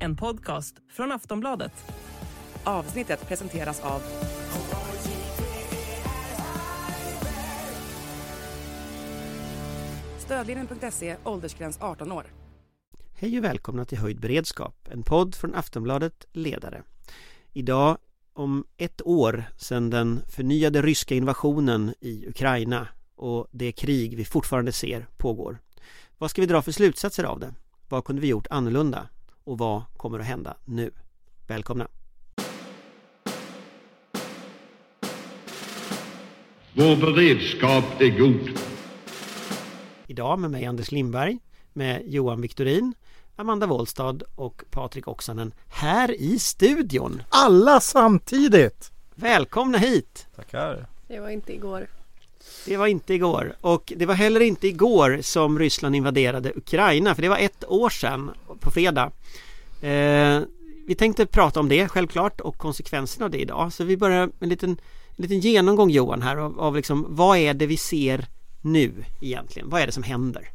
En podcast från Aftonbladet. Avsnittet presenteras av Stödlinjen.se, åldersgräns 18 år. Hej och välkomna till Höjd beredskap, en podd från Aftonbladet Ledare. Idag om ett år sedan den förnyade ryska invasionen i Ukraina och det krig vi fortfarande ser pågår. Vad ska vi dra för slutsatser av det? Vad kunde vi gjort annorlunda? Och vad kommer att hända nu? Välkomna! Vår beredskap är god. Idag med mig Anders Lindberg, med Johan Viktorin, Amanda Wollstad och Patrik Oksanen här i studion. Alla samtidigt! Välkomna hit! Tackar! Det var inte igår. Det var inte igår och det var heller inte igår som Ryssland invaderade Ukraina för det var ett år sedan på fredag. Eh, vi tänkte prata om det självklart och konsekvenserna av det idag så vi börjar med en liten, en liten genomgång Johan här av, av liksom vad är det vi ser nu egentligen? Vad är det som händer?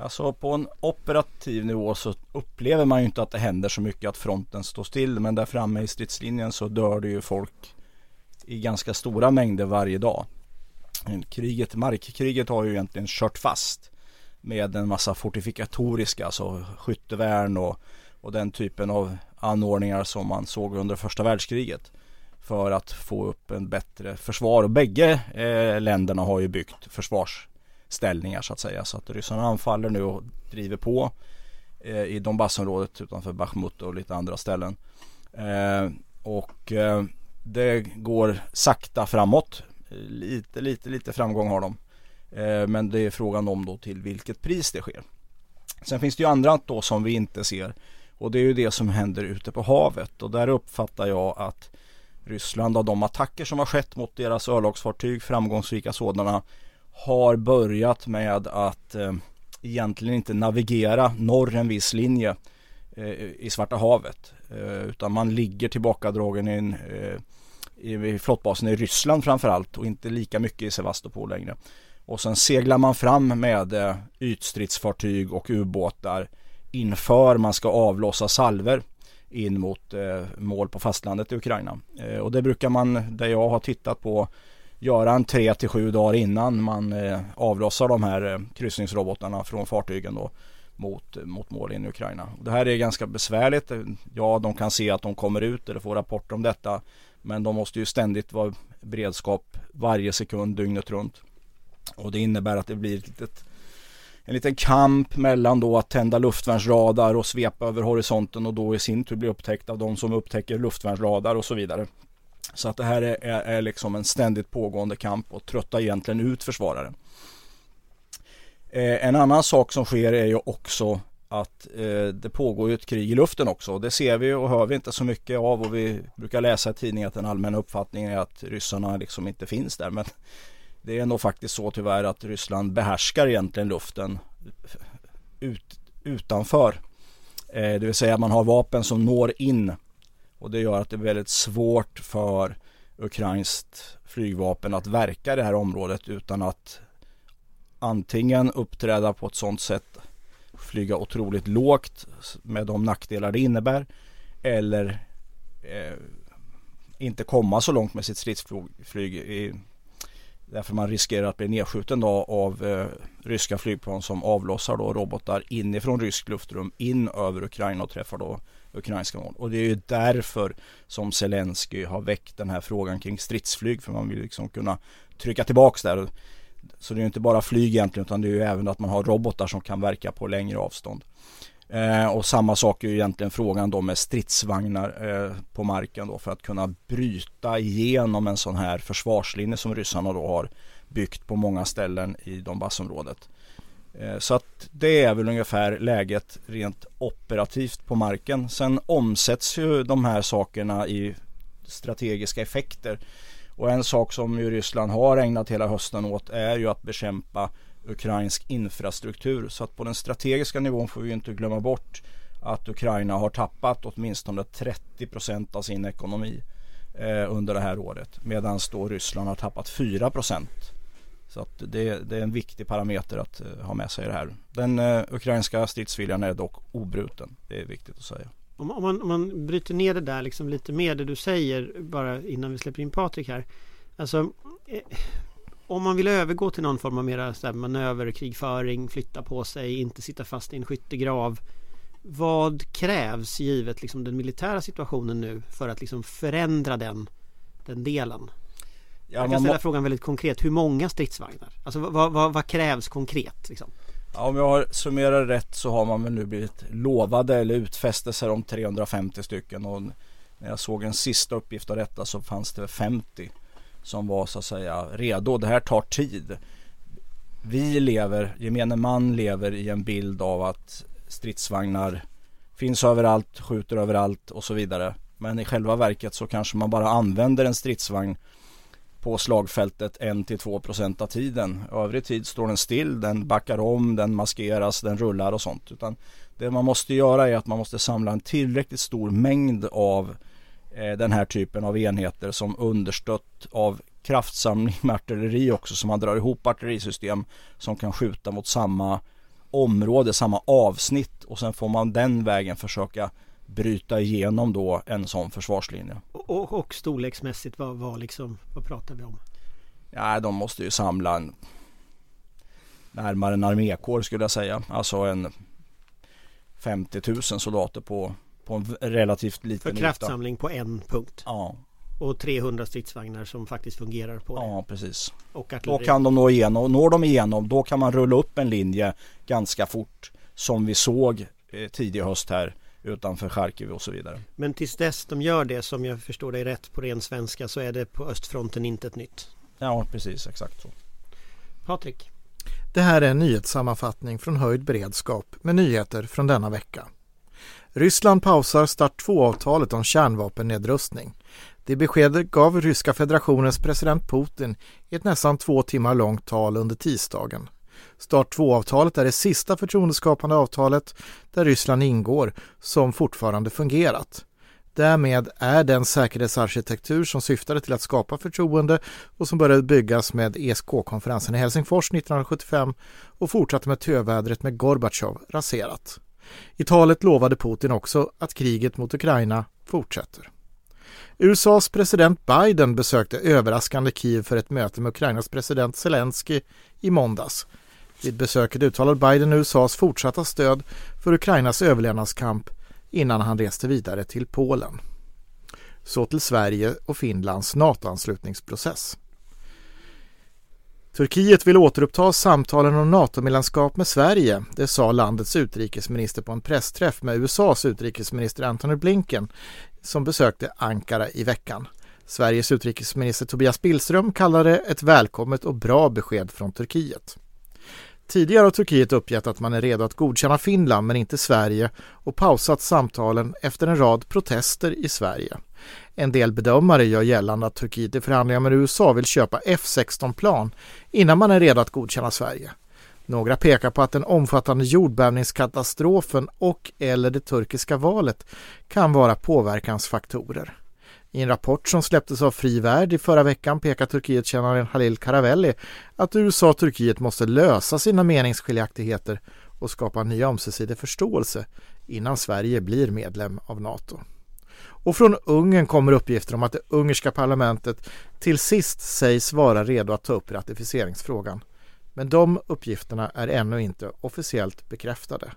Alltså på en operativ nivå så upplever man ju inte att det händer så mycket att fronten står still men där framme i stridslinjen så dör det ju folk i ganska stora mängder varje dag. Kriget, markkriget har ju egentligen kört fast med en massa fortifikatoriska, alltså skyttevärn och, och den typen av anordningar som man såg under första världskriget för att få upp en bättre försvar. Och bägge eh, länderna har ju byggt försvarsställningar så att säga. Så att ryssarna anfaller nu och driver på eh, i Donbassområdet utanför Bachmut och lite andra ställen. Eh, och eh, det går sakta framåt. Eh, lite lite lite framgång har de. Eh, men det är frågan om då till vilket pris det sker. Sen finns det ju andra då som vi inte ser. Och det är ju det som händer ute på havet. Och där uppfattar jag att Ryssland av de attacker som har skett mot deras örlogsfartyg, framgångsrika sådana, har börjat med att eh, egentligen inte navigera norr en viss linje eh, i Svarta havet. Eh, utan man ligger tillbakadragen i, en, eh, i flottbasen i Ryssland framförallt och inte lika mycket i Sevastopol längre. Och sen seglar man fram med eh, ytstridsfartyg och ubåtar inför man ska avlossa salver in mot eh, mål på fastlandet i Ukraina. Eh, och det brukar man, där jag har tittat på, göra en tre till sju dagar innan man eh, avlossar de här eh, kryssningsrobotarna från fartygen då mot, eh, mot mål in i Ukraina. Det här är ganska besvärligt. Ja, de kan se att de kommer ut eller får rapporter om detta. Men de måste ju ständigt vara beredskap varje sekund dygnet runt. Och det innebär att det blir ett litet en liten kamp mellan då att tända luftvärnsradar och svepa över horisonten och då i sin tur bli upptäckt av de som upptäcker luftvärnsradar och så vidare. Så att det här är, är, är liksom en ständigt pågående kamp och tröttar egentligen ut försvararen. Eh, en annan sak som sker är ju också att eh, det pågår ju ett krig i luften också. Det ser vi och hör vi inte så mycket av och vi brukar läsa i tidningen att den allmänna uppfattningen är att ryssarna liksom inte finns där. Men det är nog faktiskt så tyvärr att Ryssland behärskar egentligen luften ut, utanför. Eh, det vill säga att man har vapen som når in och det gör att det är väldigt svårt för ukrainskt flygvapen att verka i det här området utan att antingen uppträda på ett sådant sätt flyga otroligt lågt med de nackdelar det innebär eller eh, inte komma så långt med sitt stridsflyg i, Därför man riskerar att bli nedskjuten då av eh, ryska flygplan som avlossar då robotar inifrån rysk luftrum in över Ukraina och träffar då ukrainska mål. Och det är ju därför som Zelensky har väckt den här frågan kring stridsflyg för man vill liksom kunna trycka tillbaks där. Så det är inte bara flyg egentligen utan det är ju även att man har robotar som kan verka på längre avstånd. Eh, och samma sak är ju egentligen frågan då med stridsvagnar eh, på marken då för att kunna bryta igenom en sån här försvarslinje som ryssarna då har byggt på många ställen i Donbassområdet. Eh, så att det är väl ungefär läget rent operativt på marken. Sen omsätts ju de här sakerna i strategiska effekter. Och en sak som ju Ryssland har ägnat hela hösten åt är ju att bekämpa ukrainsk infrastruktur. Så att på den strategiska nivån får vi inte glömma bort att Ukraina har tappat åtminstone 30 procent av sin ekonomi eh, under det här året. Medan då Ryssland har tappat 4 procent. Så att det, det är en viktig parameter att eh, ha med sig i det här. Den eh, ukrainska stridsviljan är dock obruten. Det är viktigt att säga. Om, om, man, om man bryter ner det där liksom lite mer det du säger bara innan vi släpper in Patrik här. Alltså eh, om man vill övergå till någon form av mera så manöverkrigföring, flytta på sig, inte sitta fast i en skyttegrav. Vad krävs givet liksom, den militära situationen nu för att liksom, förändra den, den delen? Ja, jag kan ställa frågan väldigt konkret. Hur många stridsvagnar? Alltså vad, vad, vad krävs konkret? Liksom? Ja, om jag har rätt så har man väl nu blivit lovade eller utfästelser om 350 stycken och när jag såg en sista uppgift av detta så fanns det 50 som var så att säga redo. Det här tar tid. Vi lever, gemene man lever i en bild av att stridsvagnar finns överallt, skjuter överallt och så vidare. Men i själva verket så kanske man bara använder en stridsvagn på slagfältet 1-2% av tiden. Övrig tid står den still, den backar om, den maskeras, den rullar och sånt. Utan det man måste göra är att man måste samla en tillräckligt stor mängd av eh, den här typen av enheter som understött av kraftsamling med artilleri också så man drar ihop artillerisystem som kan skjuta mot samma område, samma avsnitt och sen får man den vägen försöka bryta igenom då en sån försvarslinje. Och, och storleksmässigt vad, vad, liksom, vad pratar vi om? Ja, de måste ju samla en närmare en armékår skulle jag säga. Alltså en 50 000 soldater på, på en relativt liten För kraftsamling yta. på en punkt? Ja. Och 300 stridsvagnar som faktiskt fungerar på det? Ja, precis. Och då kan de nå igenom. Når de igenom, då kan man rulla upp en linje ganska fort. Som vi såg eh, tidig höst här utanför Charkiv och så vidare. Men tills dess de gör det som jag förstår dig rätt på ren svenska så är det på östfronten inte ett nytt? Ja precis exakt så. Patrik? Det här är en nyhetssammanfattning från höjd beredskap med nyheter från denna vecka. Ryssland pausar start 2-avtalet om kärnvapennedrustning. Det beskedet gav Ryska federationens president Putin i ett nästan två timmar långt tal under tisdagen. Start 2-avtalet är det sista förtroendeskapande avtalet där Ryssland ingår som fortfarande fungerat. Därmed är den säkerhetsarkitektur som syftade till att skapa förtroende och som började byggas med ESK-konferensen i Helsingfors 1975 och fortsatte med tövädret med Gorbatjov raserat. I talet lovade Putin också att kriget mot Ukraina fortsätter. USAs president Biden besökte överraskande Kiev för ett möte med Ukrainas president Zelensky i måndags. Vid besöket uttalade Biden USAs fortsatta stöd för Ukrainas överlevnadskamp innan han reste vidare till Polen. Så till Sverige och Finlands NATO-anslutningsprocess. Turkiet vill återuppta samtalen om NATO-medlemskap med Sverige. Det sa landets utrikesminister på en pressträff med USAs utrikesminister Antony Blinken som besökte Ankara i veckan. Sveriges utrikesminister Tobias Billström kallade det ett välkommet och bra besked från Turkiet. Tidigare har Turkiet uppgett att man är redo att godkänna Finland men inte Sverige och pausat samtalen efter en rad protester i Sverige. En del bedömare gör gällande att Turkiet i förhandlingar med USA vill köpa F16-plan innan man är redo att godkänna Sverige. Några pekar på att den omfattande jordbävningskatastrofen och eller det turkiska valet kan vara påverkansfaktorer. I en rapport som släpptes av Fri Värld i förra veckan pekar Turkietkännaren Halil Karavelli att USA och Turkiet måste lösa sina meningsskiljaktigheter och skapa ny ömsesidig förståelse innan Sverige blir medlem av Nato. Och från Ungern kommer uppgifter om att det ungerska parlamentet till sist sägs vara redo att ta upp ratificeringsfrågan. Men de uppgifterna är ännu inte officiellt bekräftade.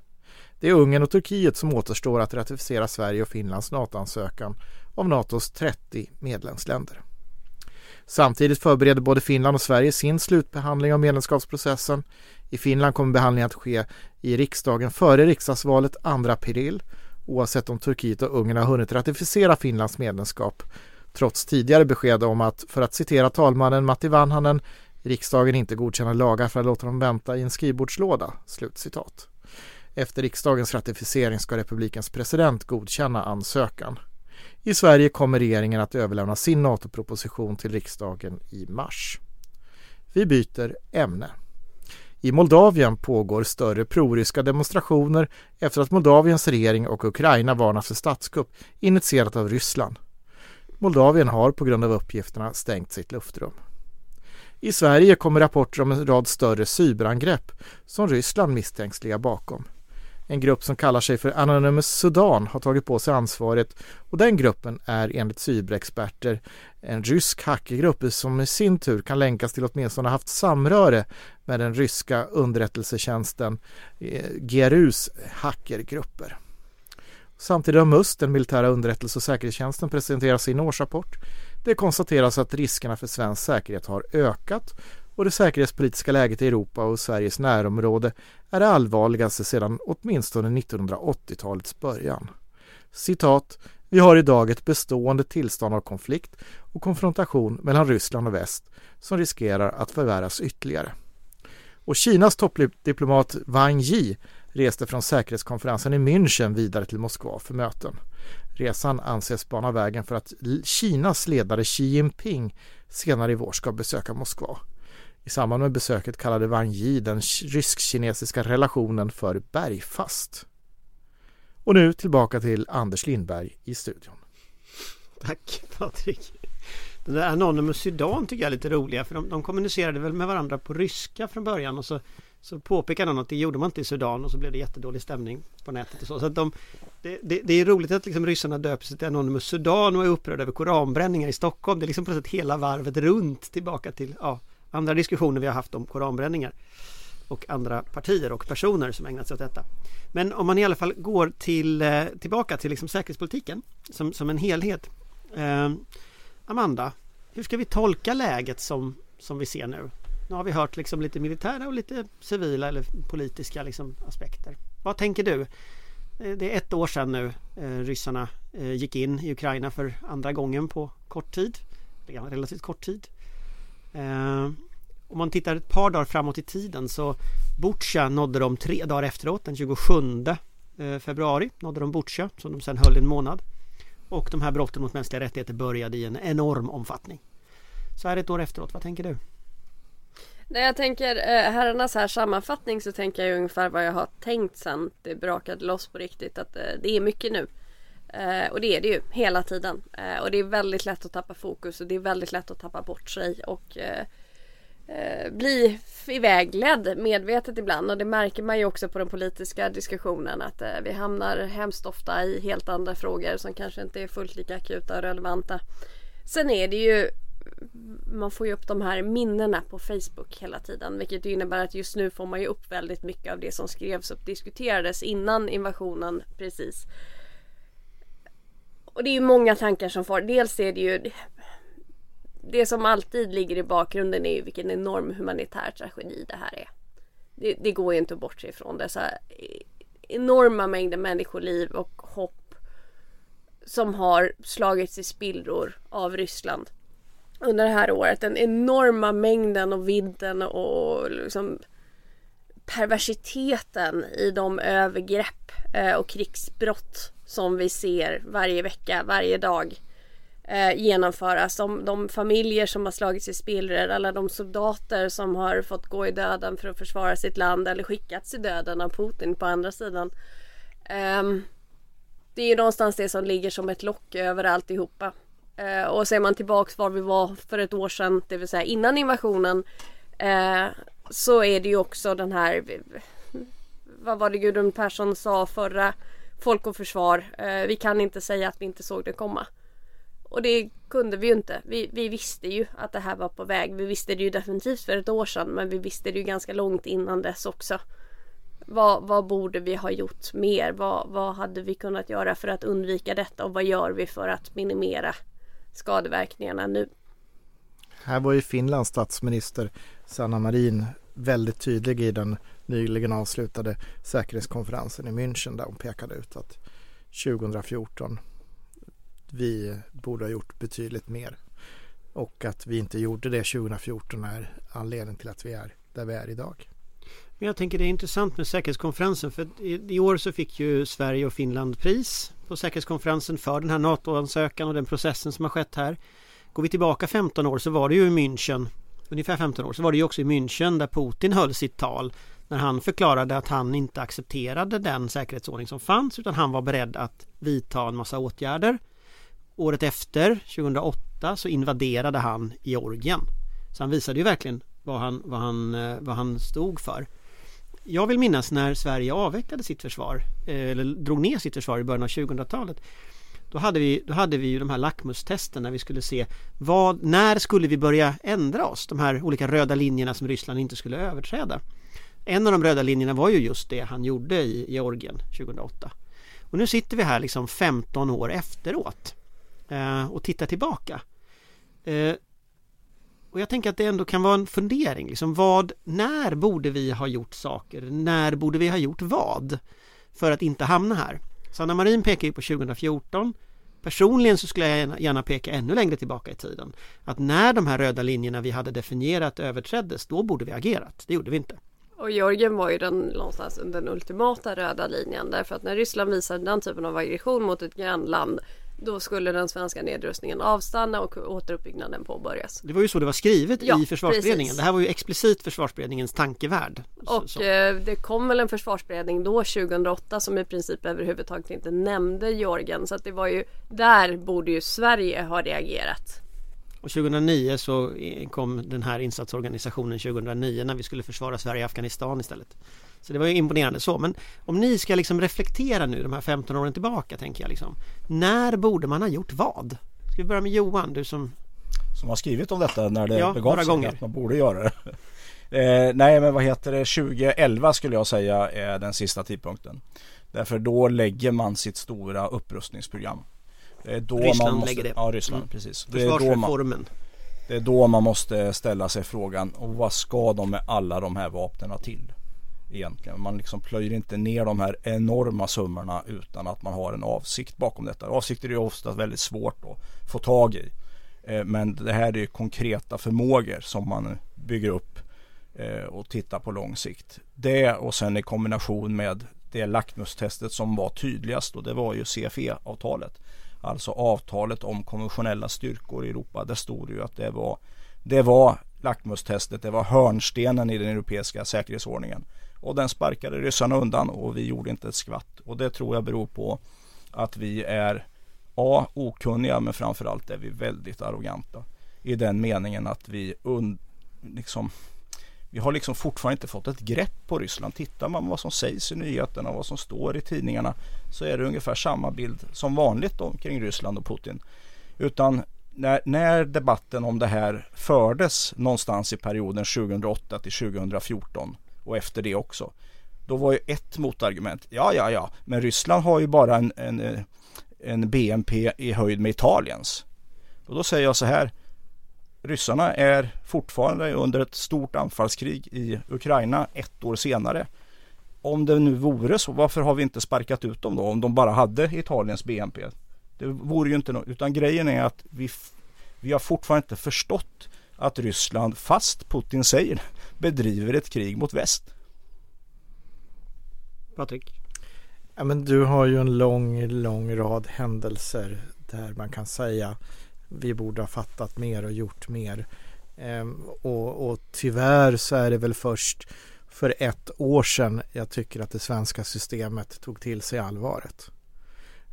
Det är Ungern och Turkiet som återstår att ratificera Sverige och Finlands NATO-ansökan av Natos 30 medlemsländer. Samtidigt förbereder både Finland och Sverige sin slutbehandling av medlemskapsprocessen. I Finland kommer behandlingen att ske i riksdagen före riksdagsvalet 2 april oavsett om Turkiet och Ungern har hunnit ratificera Finlands medlemskap trots tidigare besked om att, för att citera talmannen Matti Vanhanen, riksdagen inte godkänner lagar för att låta dem vänta i en skrivbordslåda. Slutcitat. Efter riksdagens ratificering ska republikens president godkänna ansökan. I Sverige kommer regeringen att överlämna sin NATO-proposition till riksdagen i mars. Vi byter ämne. I Moldavien pågår större proryska demonstrationer efter att Moldaviens regering och Ukraina varnat för statskupp initierat av Ryssland. Moldavien har på grund av uppgifterna stängt sitt luftrum. I Sverige kommer rapporter om en rad större cyberangrepp som Ryssland misstänks ligga bakom. En grupp som kallar sig för Anonymous Sudan har tagit på sig ansvaret och den gruppen är enligt cyberexperter en rysk hackergrupp som i sin tur kan länkas till åtminstone haft samröre med den ryska underrättelsetjänsten eh, GRUs hackergrupper. Samtidigt har MUST, den militära underrättelse och säkerhetstjänsten, presenterat sin årsrapport. Det konstateras att riskerna för svensk säkerhet har ökat och det säkerhetspolitiska läget i Europa och Sveriges närområde är det allvarligaste sedan åtminstone 1980-talets början. Citat vi har idag ett bestående tillstånd av konflikt och konfrontation mellan Ryssland och väst som riskerar att förvärras ytterligare. Och Kinas toppdiplomat Wang Yi reste från säkerhetskonferensen i München vidare till Moskva för möten. Resan anses bana vägen för att Kinas ledare Xi Jinping senare i vår ska besöka Moskva. I samband med besöket kallade Wang Yi den rysk-kinesiska relationen för bergfast. Och nu tillbaka till Anders Lindberg i studion. Tack Patrik. Den där Anonymous Sudan tycker jag är lite roliga för de, de kommunicerade väl med varandra på ryska från början och så, så påpekade de att det gjorde man inte i Sudan och så blev det jättedålig stämning på nätet och så. så att de, det, det, det är roligt att liksom ryssarna döper sig till Anonymous Sudan och är upprörda över koranbränningar i Stockholm. Det är liksom plötsligt hela varvet runt tillbaka till ja, andra diskussioner vi har haft om koranbränningar och andra partier och personer som ägnat sig åt detta. Men om man i alla fall går till, eh, tillbaka till liksom säkerhetspolitiken som, som en helhet. Eh, Amanda, hur ska vi tolka läget som, som vi ser nu? Nu har vi hört liksom lite militära och lite civila eller politiska liksom aspekter. Vad tänker du? Eh, det är ett år sedan nu eh, ryssarna eh, gick in i Ukraina för andra gången på kort tid. Relativt kort tid. Eh, om man tittar ett par dagar framåt i tiden så Butja nådde de tre dagar efteråt den 27 eh, februari nådde de Butja som de sen höll en månad. Och de här brotten mot mänskliga rättigheter började i en enorm omfattning. Så här ett år efteråt, vad tänker du? När jag tänker eh, herrarnas här sammanfattning så tänker jag ungefär vad jag har tänkt sen det brakade loss på riktigt att eh, det är mycket nu. Eh, och det är det ju hela tiden. Eh, och det är väldigt lätt att tappa fokus och det är väldigt lätt att tappa bort sig och eh, eh, bli ivägledd medvetet ibland och det märker man ju också på den politiska diskussionen att eh, vi hamnar hemskt ofta i helt andra frågor som kanske inte är fullt lika akuta och relevanta. Sen är det ju man får ju upp de här minnena på Facebook hela tiden vilket innebär att just nu får man ju upp väldigt mycket av det som skrevs och diskuterades innan invasionen precis. Och det är ju många tankar som får. Dels är det ju det som alltid ligger i bakgrunden är ju vilken enorm humanitär tragedi det här är. Det, det går ju inte att bortse ifrån dessa enorma mängder människoliv och hopp som har slagits i spillror av Ryssland under det här året. Den enorma mängden och vidden och liksom perversiteten i de övergrepp eh, och krigsbrott som vi ser varje vecka, varje dag eh, genomföras. De, de familjer som har slagits i spillror, alla de soldater som har fått gå i döden för att försvara sitt land eller skickats i döden av Putin på andra sidan. Ehm, det är ju någonstans det som ligger som ett lock över alltihopa. Eh, och ser man tillbaks var vi var för ett år sedan, det vill säga innan invasionen, så är det ju också den här vad var det Gudrun Persson sa förra Folk och Försvar. Eh, vi kan inte säga att vi inte såg det komma. Och det kunde vi ju inte. Vi, vi, visste ju att det här var på väg. Vi visste det ju definitivt för ett år sedan men vi visste det ju ganska långt innan dess också. Vad, vad borde vi ha gjort mer? Vad, vad hade vi kunnat göra för att undvika detta och vad gör vi för att minimera skadeverkningarna nu? Här var ju Finlands statsminister Sanna Marin väldigt tydlig i den nyligen avslutade säkerhetskonferensen i München där hon pekade ut att 2014 vi borde ha gjort betydligt mer. Och att vi inte gjorde det 2014 är anledningen till att vi är där vi är idag. Men jag tänker det är intressant med säkerhetskonferensen för i, i år så fick ju Sverige och Finland pris på säkerhetskonferensen för den här NATO-ansökan och den processen som har skett här. Går vi tillbaka 15 år så var det ju i München, ungefär 15 år, så var det ju också i München där Putin höll sitt tal när han förklarade att han inte accepterade den säkerhetsordning som fanns utan han var beredd att vidta en massa åtgärder Året efter, 2008, så invaderade han Georgien. Så han visade ju verkligen vad han, vad han, eh, vad han stod för. Jag vill minnas när Sverige avvecklade sitt försvar eh, eller drog ner sitt försvar i början av 2000-talet. Då hade vi, då hade vi ju de här lackmustesten när vi skulle se vad, när skulle vi börja ändra oss? De här olika röda linjerna som Ryssland inte skulle överträda. En av de röda linjerna var ju just det han gjorde i Georgien 2008. Och nu sitter vi här liksom 15 år efteråt eh, och tittar tillbaka. Eh, och jag tänker att det ändå kan vara en fundering. Liksom vad, när borde vi ha gjort saker? När borde vi ha gjort vad? För att inte hamna här. Sanna Marin pekar ju på 2014. Personligen så skulle jag gärna peka ännu längre tillbaka i tiden. Att när de här röda linjerna vi hade definierat överträddes, då borde vi agerat. Det gjorde vi inte. Och Georgien var ju den, någonstans den ultimata röda linjen därför att när Ryssland visade den typen av aggression mot ett grannland då skulle den svenska nedrustningen avstanna och återuppbyggnaden påbörjas. Det var ju så det var skrivet ja, i försvarsberedningen. Precis. Det här var ju explicit försvarsberedningens tankevärld. Och så. Eh, det kom väl en försvarsberedning då 2008 som i princip överhuvudtaget inte nämnde Georgien så att det var ju där borde ju Sverige ha reagerat. Och 2009 så kom den här insatsorganisationen 2009 när vi skulle försvara Sverige i Afghanistan istället. Så det var ju imponerande så. Men om ni ska liksom reflektera nu de här 15 åren tillbaka tänker jag liksom. När borde man ha gjort vad? Ska vi börja med Johan, du som Som har skrivit om detta när det ja, begav sig gånger. att man borde göra det. eh, nej men vad heter det 2011 skulle jag säga är den sista tidpunkten. Därför då lägger man sitt stora upprustningsprogram. Det är då Ryssland man måste, lägger det. Ja Ryssland mm. precis. Det är, då man, det är då man måste ställa sig frågan och vad ska de med alla de här vapnen till? egentligen. Man liksom plöjer inte ner de här enorma summorna utan att man har en avsikt bakom detta. Avsikter är ju ofta väldigt svårt att få tag i. Eh, men det här är ju konkreta förmågor som man bygger upp eh, och tittar på lång sikt. Det och sen i kombination med det lackmustestet som var tydligast och det var ju CFE-avtalet. Alltså avtalet om konventionella styrkor i Europa. Där stod det ju att det var det var lackmustestet, det var hörnstenen i den europeiska säkerhetsordningen. Och den sparkade ryssarna undan och vi gjorde inte ett skvatt. Och det tror jag beror på att vi är A. Okunniga men framförallt är vi väldigt arroganta. I den meningen att vi und, liksom, vi har liksom fortfarande inte fått ett grepp på Ryssland. Tittar man vad som sägs i nyheterna och vad som står i tidningarna så är det ungefär samma bild som vanligt kring Ryssland och Putin. Utan när, när debatten om det här fördes någonstans i perioden 2008 till 2014 och efter det också. Då var ju ett motargument, ja ja ja, men Ryssland har ju bara en, en, en BNP i höjd med Italiens. Och då säger jag så här, ryssarna är fortfarande under ett stort anfallskrig i Ukraina ett år senare. Om det nu vore så, varför har vi inte sparkat ut dem då? Om de bara hade Italiens BNP. Det vore ju inte något, utan grejen är att vi, vi har fortfarande inte förstått att Ryssland, fast Putin säger bedriver ett krig mot väst. Patrik? Ja, men du har ju en lång, lång rad händelser där man kan säga vi borde ha fattat mer och gjort mer. Ehm, och, och tyvärr så är det väl först för ett år sedan jag tycker att det svenska systemet tog till sig allvaret.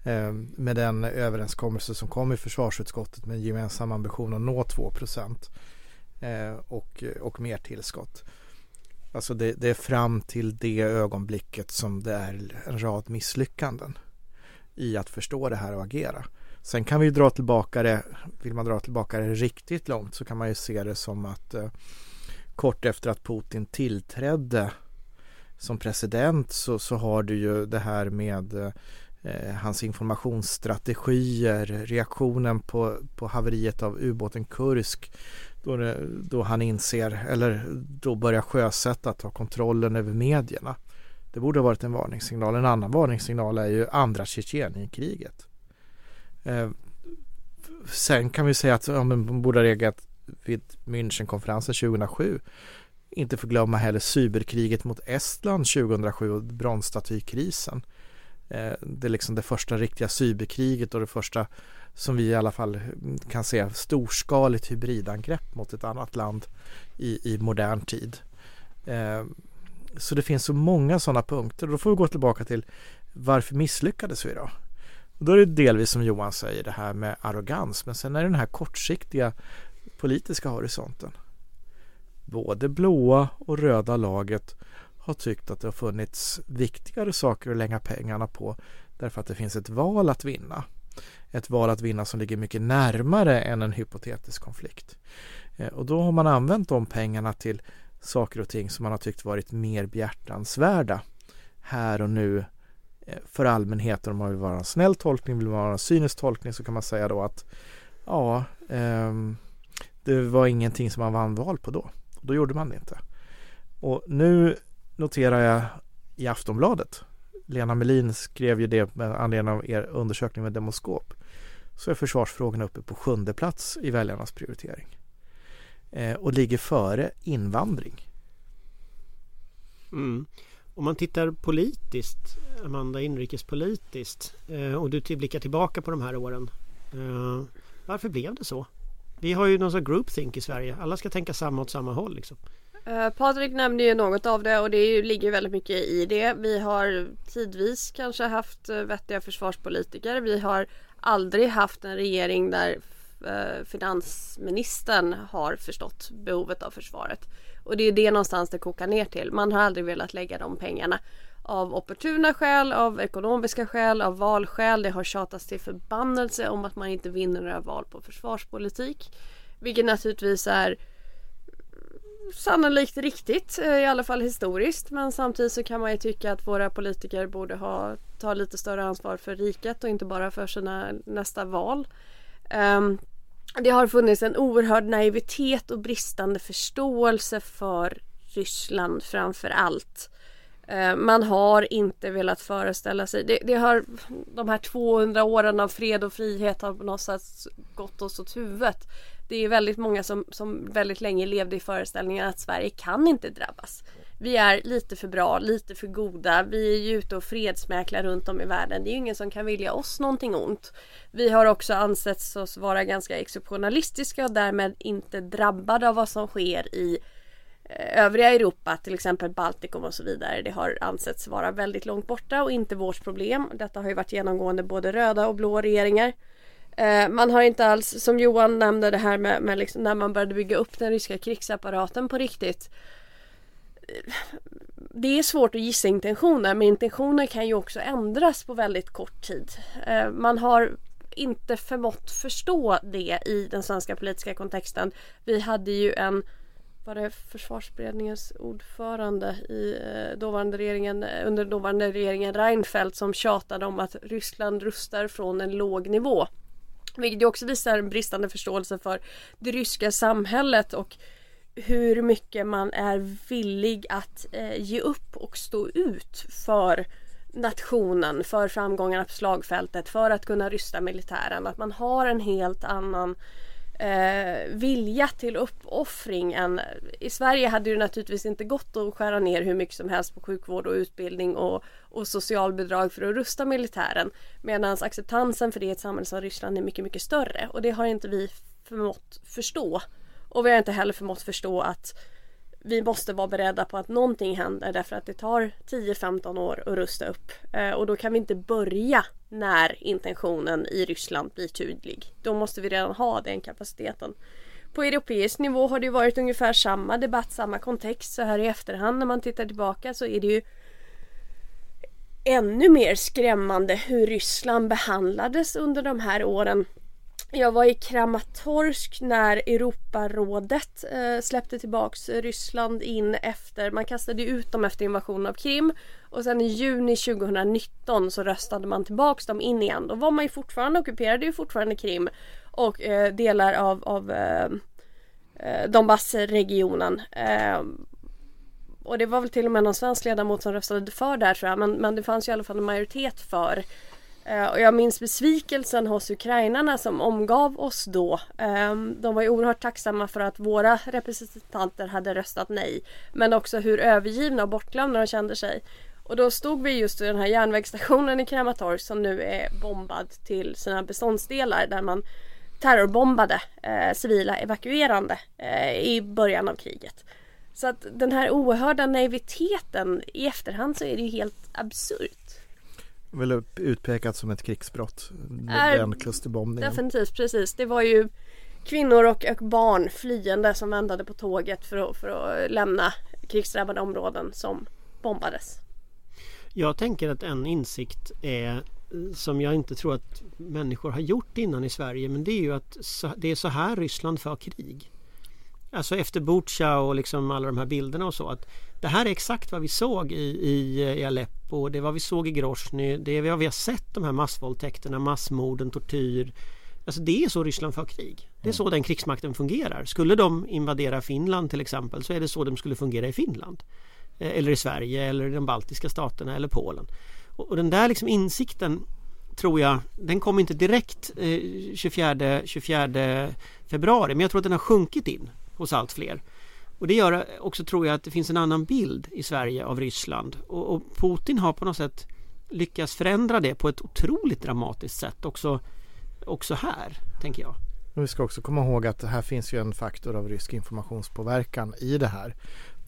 Ehm, med den överenskommelse som kom i försvarsutskottet med en gemensam ambition att nå 2 procent. Eh, och, och mer tillskott. Alltså det, det, är fram till det ögonblicket som det är en rad misslyckanden i att förstå det här och agera. Sen kan vi dra tillbaka det, vill man dra tillbaka det riktigt långt så kan man ju se det som att eh, kort efter att Putin tillträdde som president så, så har du ju det här med eh, hans informationsstrategier, reaktionen på, på haveriet av ubåten Kursk då, det, då han inser, eller då börjar sjösätta, ta kontrollen över medierna. Det borde ha varit en varningssignal. En annan varningssignal är ju andra Tjetjenienkriget. Eh, sen kan vi säga att ja, man borde ha reagerat vid Münchenkonferensen 2007. Inte förglömma heller cyberkriget mot Estland 2007 och bronsstatykrisen. Eh, det är liksom det första riktiga cyberkriget och det första som vi i alla fall kan se storskaligt hybridangrepp mot ett annat land i, i modern tid. Eh, så det finns så många sådana punkter och då får vi gå tillbaka till varför misslyckades vi då? Och då är det delvis som Johan säger det här med arrogans men sen är det den här kortsiktiga politiska horisonten. både blåa och röda laget har tyckt att det har funnits viktigare saker att lägga pengarna på därför att det finns ett val att vinna. Ett val att vinna som ligger mycket närmare än en hypotetisk konflikt. Eh, och då har man använt de pengarna till saker och ting som man har tyckt varit mer behjärtansvärda här och nu eh, för allmänheten. Om man vill vara en snäll tolkning, vill man vara en cynisk tolkning så kan man säga då att ja, eh, det var ingenting som man vann val på då. Då gjorde man det inte. Och nu noterar jag i Aftonbladet, Lena Melin skrev ju det med anledning av er undersökning med Demoskop, så är försvarsfrågorna uppe på sjunde plats i väljarnas prioritering. Eh, och ligger före invandring. Mm. Om man tittar politiskt, Amanda, inrikespolitiskt eh, och du blickar tillbaka på de här åren. Eh, varför blev det så? Vi har ju någon sån groupthink i Sverige. Alla ska tänka samma åt samma håll liksom. Eh, Patrik nämnde ju något av det och det ligger väldigt mycket i det. Vi har tidvis kanske haft eh, vettiga försvarspolitiker. Vi har aldrig haft en regering där eh, finansministern har förstått behovet av försvaret. Och det är det någonstans det kokar ner till. Man har aldrig velat lägga de pengarna av opportuna skäl, av ekonomiska skäl, av valskäl. Det har tjatats till förbannelse om att man inte vinner några val på försvarspolitik. Vilket naturligtvis är sannolikt riktigt, eh, i alla fall historiskt. Men samtidigt så kan man ju tycka att våra politiker borde ha, ta lite större ansvar för riket och inte bara för sina nästa val. Um, det har funnits en oerhörd naivitet och bristande förståelse för Ryssland framför allt. Eh, man har inte velat föreställa sig, det, det, har, de här 200 åren av fred och frihet har på något sätt gått oss åt huvudet. Det är väldigt många som, som väldigt länge levde i föreställningen att Sverige kan inte drabbas. Vi är lite för bra, lite för goda. Vi är ju ute och fredsmäklar runt om i världen. Det är ju ingen som kan vilja oss någonting ont. Vi har också ansetts oss vara ganska exceptionalistiska och därmed inte drabbade av vad som sker i övriga Europa, till exempel Baltikum och så vidare, det har ansetts vara väldigt långt borta och inte vårt problem. Detta har ju varit genomgående både röda och blå regeringar. Eh, man har inte alls, som Johan nämnde det här med, med liksom när man började bygga upp den ryska krigsapparaten på riktigt. Eh, det är svårt att gissa intentioner men intentioner kan ju också ändras på väldigt kort tid. Eh, man har inte förmått förstå det i den svenska politiska kontexten. Vi hade ju en var det försvarsberedningens ordförande i eh, dåvarande regeringen, eh, under dåvarande regeringen Reinfeldt som tjatade om att Ryssland rustar från en låg nivå. Vilket också visar en bristande förståelse för det ryska samhället och hur mycket man är villig att eh, ge upp och stå ut för nationen, för framgångarna på slagfältet, för att kunna rysta militären. Att man har en helt annan eh, vilja till uppoffring än... I Sverige hade det naturligtvis inte gått att skära ner hur mycket som helst på sjukvård och utbildning och, och socialbidrag för att rusta militären. Medan acceptansen för det i ett samhälle som Ryssland är mycket, mycket större. Och det har inte vi förmått förstå. Och vi har inte heller förmått förstå att vi måste vara beredda på att någonting händer därför att det tar 10-15 år att rusta upp. Eh, och då kan vi inte börja när intentionen i Ryssland blir tydlig. Då måste vi redan ha den kapaciteten. På europeisk nivå har det varit ungefär samma debatt, samma kontext. Så här i efterhand när man tittar tillbaka så är det ju ännu mer skrämmande hur Ryssland behandlades under de här åren jag var i Kramatorsk när Europarådet eh, släppte tillbaks Ryssland in efter, man kastade ut dem efter invasionen av Krim och sen i juni 2019 så röstade man tillbaks dem in igen. Då var man ju fortfarande ockuperade ju fortfarande Krim och eh, delar av, av eh, eh Donbassregionen. Eh, och det var väl till och med någon svensk ledamot som röstade för där tror jag men, men det fanns ju i alla fall en majoritet för Eh, och jag minns besvikelsen hos ukrainarna som omgav oss då. Eh, de var ju oerhört tacksamma för att våra representanter hade röstat nej. Men också hur övergivna och bortglömda de kände sig. Och då stod vi just vid den här järnvägsstationen i Kramatorsk som nu är bombad till sina beståndsdelar där man terrorbombade eh, civila evakuerande eh, i början av kriget. Så att den här oerhörda naiviteten i efterhand så är det ju helt absurt väl utpekat som ett krigsbrott. Den klusterbombningen. Definitivt, precis. Det var ju kvinnor och, och barn flyende som väntade på tåget för att, för att lämna krigsdrabbade områden som bombades. Jag tänker att en insikt är som jag inte tror att människor har gjort innan i Sverige men det är ju att det är så här Ryssland för krig. Alltså efter Butja och liksom alla de här bilderna och så att det här är exakt vad vi såg i, i, i Aleppo, det är vad vi såg i Grozny, det är vad vi har sett de här massvåldtäkterna, massmorden, tortyr. Alltså det är så Ryssland för krig. Det är så den krigsmakten fungerar. Skulle de invadera Finland till exempel så är det så de skulle fungera i Finland. Eh, eller i Sverige eller i de baltiska staterna eller Polen. Och, den där liksom insikten tror jag, den kom inte direkt 24, eh, 24 februari men jag tror att den har sjunkit in hos allt fler. Och det gör också tror jag att det finns en annan bild i Sverige av Ryssland och, och Putin har på något sätt lyckats förändra det på ett otroligt dramatiskt sätt också, också här, tänker jag. vi ska också komma ihåg att här finns ju en faktor av rysk informationspåverkan i det här.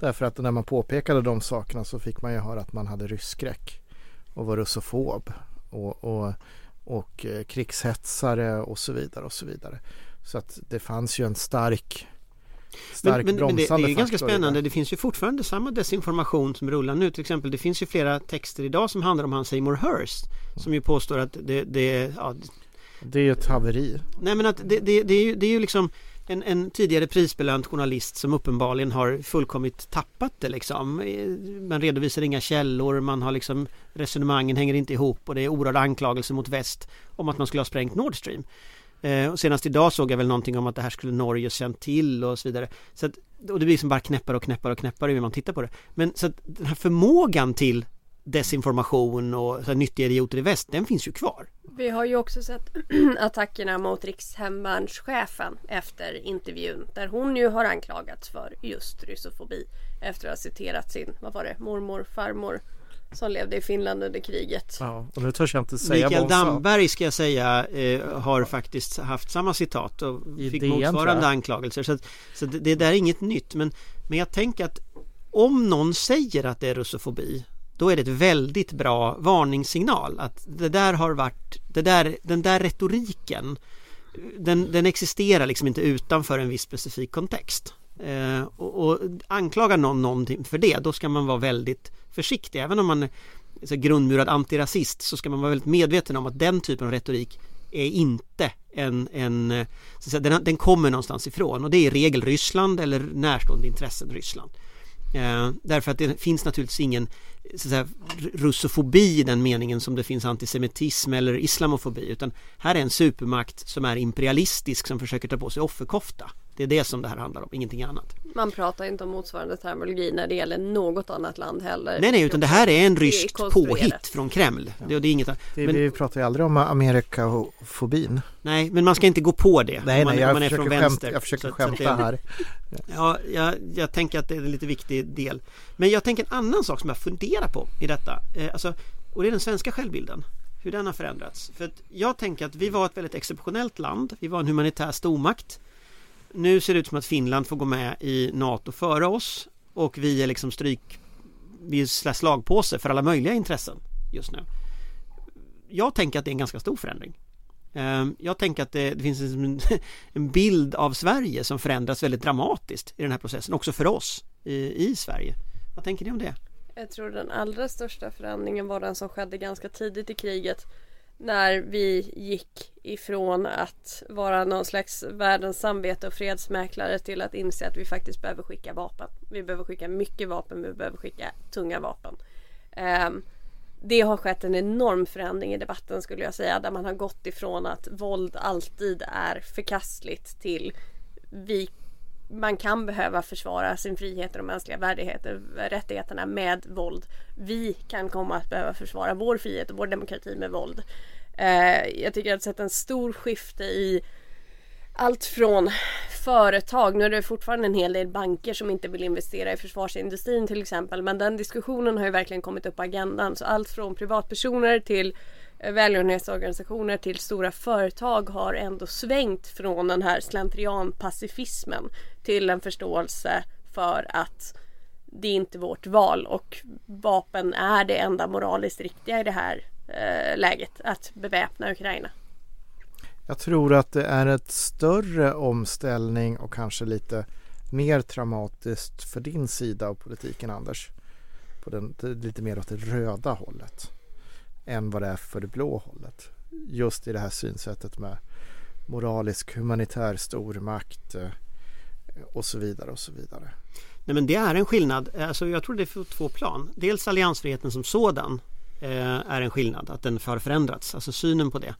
Därför att när man påpekade de sakerna så fick man ju höra att man hade rysskräck och var russofob och, och, och eh, krigshetsare och så vidare och så vidare. Så att det fanns ju en stark Stark men, men, det, det, är ganska spännande. Det finns ju fortfarande samma desinformation som rullar nu. Till exempel det finns ju flera texter idag som handlar om han Seymour Hurst. Som ju påstår att det, det ja, det är ju ett haveri. Nej men att det, det, det, är, ju, det är ju liksom en, en tidigare prisbelönt journalist som uppenbarligen har fullkomligt tappat det liksom. Eh, man redovisar inga källor, man har liksom resonemangen hänger inte ihop och det är oerhörda anklagelser mot väst om att man skulle ha sprängt Nord Stream. Eh, och senast idag såg jag väl någonting om att det här skulle Norge känt till och så vidare. Så att, och det blir liksom bara knäppare och knäppare och knäppare hur man tittar på det. Men så att den här förmågan till desinformation och så här, nyttiga idioter i väst, den finns ju kvar. Vi har ju också sett attackerna mot rikshemvärnschefen efter intervjun där hon ju har anklagats för just russofobi efter att ha citerat sin, vad var det, mormor, farmor som levde i Finland under kriget. Ja, och nu törs jag inte säga Mikael Damberg ska jag säga eh, har faktiskt haft samma citat och I fick DN, motsvarande anklagelser. Så, så det, det, där är inget nytt. Men, men jag tänker att om någon säger att det är russofobi då är det ett väldigt bra varningssignal att det där har varit, det där, den där retoriken den, den existerar liksom inte utanför en viss specifik kontext. Eh, och, och anklagar någon någonting för det, då ska man vara väldigt försiktig. Även om man är så grundmurad antirasist så ska man vara väldigt medveten om att den typen av retorik är inte en, en eh, så säga, den, den, kommer någonstans ifrån och det är i regel Ryssland eller närstående intressen Ryssland. Eh, därför att det finns naturligtvis ingen så säga, russofobi i den meningen som det finns antisemitism eller islamofobi utan här är en supermakt som är imperialistisk som försöker ta på sig offerkofta. Det är det som det här handlar om, ingenting annat. Man pratar inte om motsvarande terminologi när det gäller något annat land heller. Nej, nej, utan det här är en ryskt påhitt från Kreml. Det, det är inget det, men, Vi pratar ju aldrig om Amerikafobin. Nej, men man ska inte gå på det. Nej, nej, jag, man försöker skämta, jag försöker så, skämta så det, här. Ja, jag, jag tänker att det är en lite viktig del. Men jag tänker en annan sak som jag funderar på i detta. Eh, alltså, och det är den svenska självbilden hur den har förändrats. För att jag tänker att vi var ett väldigt exceptionellt land. Vi var en humanitär stormakt. Nu ser det ut som att Finland får gå med i NATO före oss och vi är liksom stryk vi är slagpåse för alla möjliga intressen just nu. Jag tänker att det är en ganska stor förändring. Ehm, jag tänker att det, det finns liksom en, bild av Sverige som förändras väldigt dramatiskt i den här processen, också för oss i, i Sverige. Vad tänker ni om det? Jag tror den allra största förändringen var den som skedde ganska tidigt i kriget när vi gick ifrån att vara någon slags världens samvete och fredsmäklare till att inse att vi faktiskt behöver skicka vapen. Vi behöver skicka mycket vapen, vi behöver skicka tunga vapen. Um, det har skett en enorm förändring i debatten skulle jag säga där man har gått ifrån att våld alltid är förkastligt till vi man kan behöva försvara sin frihet och mänskliga värdigheter, rättigheterna med våld. Vi kan komma att behöva försvara vår frihet och vår demokrati med våld. Eh, jag tycker att jag har sett en stor skifte i allt från företag, nu är det fortfarande en hel del banker som inte vill investera i försvarsindustrin till exempel men den diskussionen har ju verkligen kommit upp på agendan så allt från privatpersoner till eh, Eh, välgörenhetsorganisationer till stora företag har ändå svängt från den här slentrianpacifismen till en förståelse för att det är inte vårt val och vapen är det enda moraliskt riktiga i det här eh, läget att beväpna Ukraina. Jag tror att det är ett större omställning och kanske lite mer traumatiskt för din sida av politiken Anders. På den, lite mer åt det röda hållet. Än vad det är för det blå hållet. Just i det här synsättet med moralisk humanitär stormakt eh, och så vidare och så vidare. Nej men det är en skillnad. Alltså jag tror det är på två plan. Dels alliansfriheten som sådan eh, är en skillnad. Att den har förändrats. Alltså synen på det.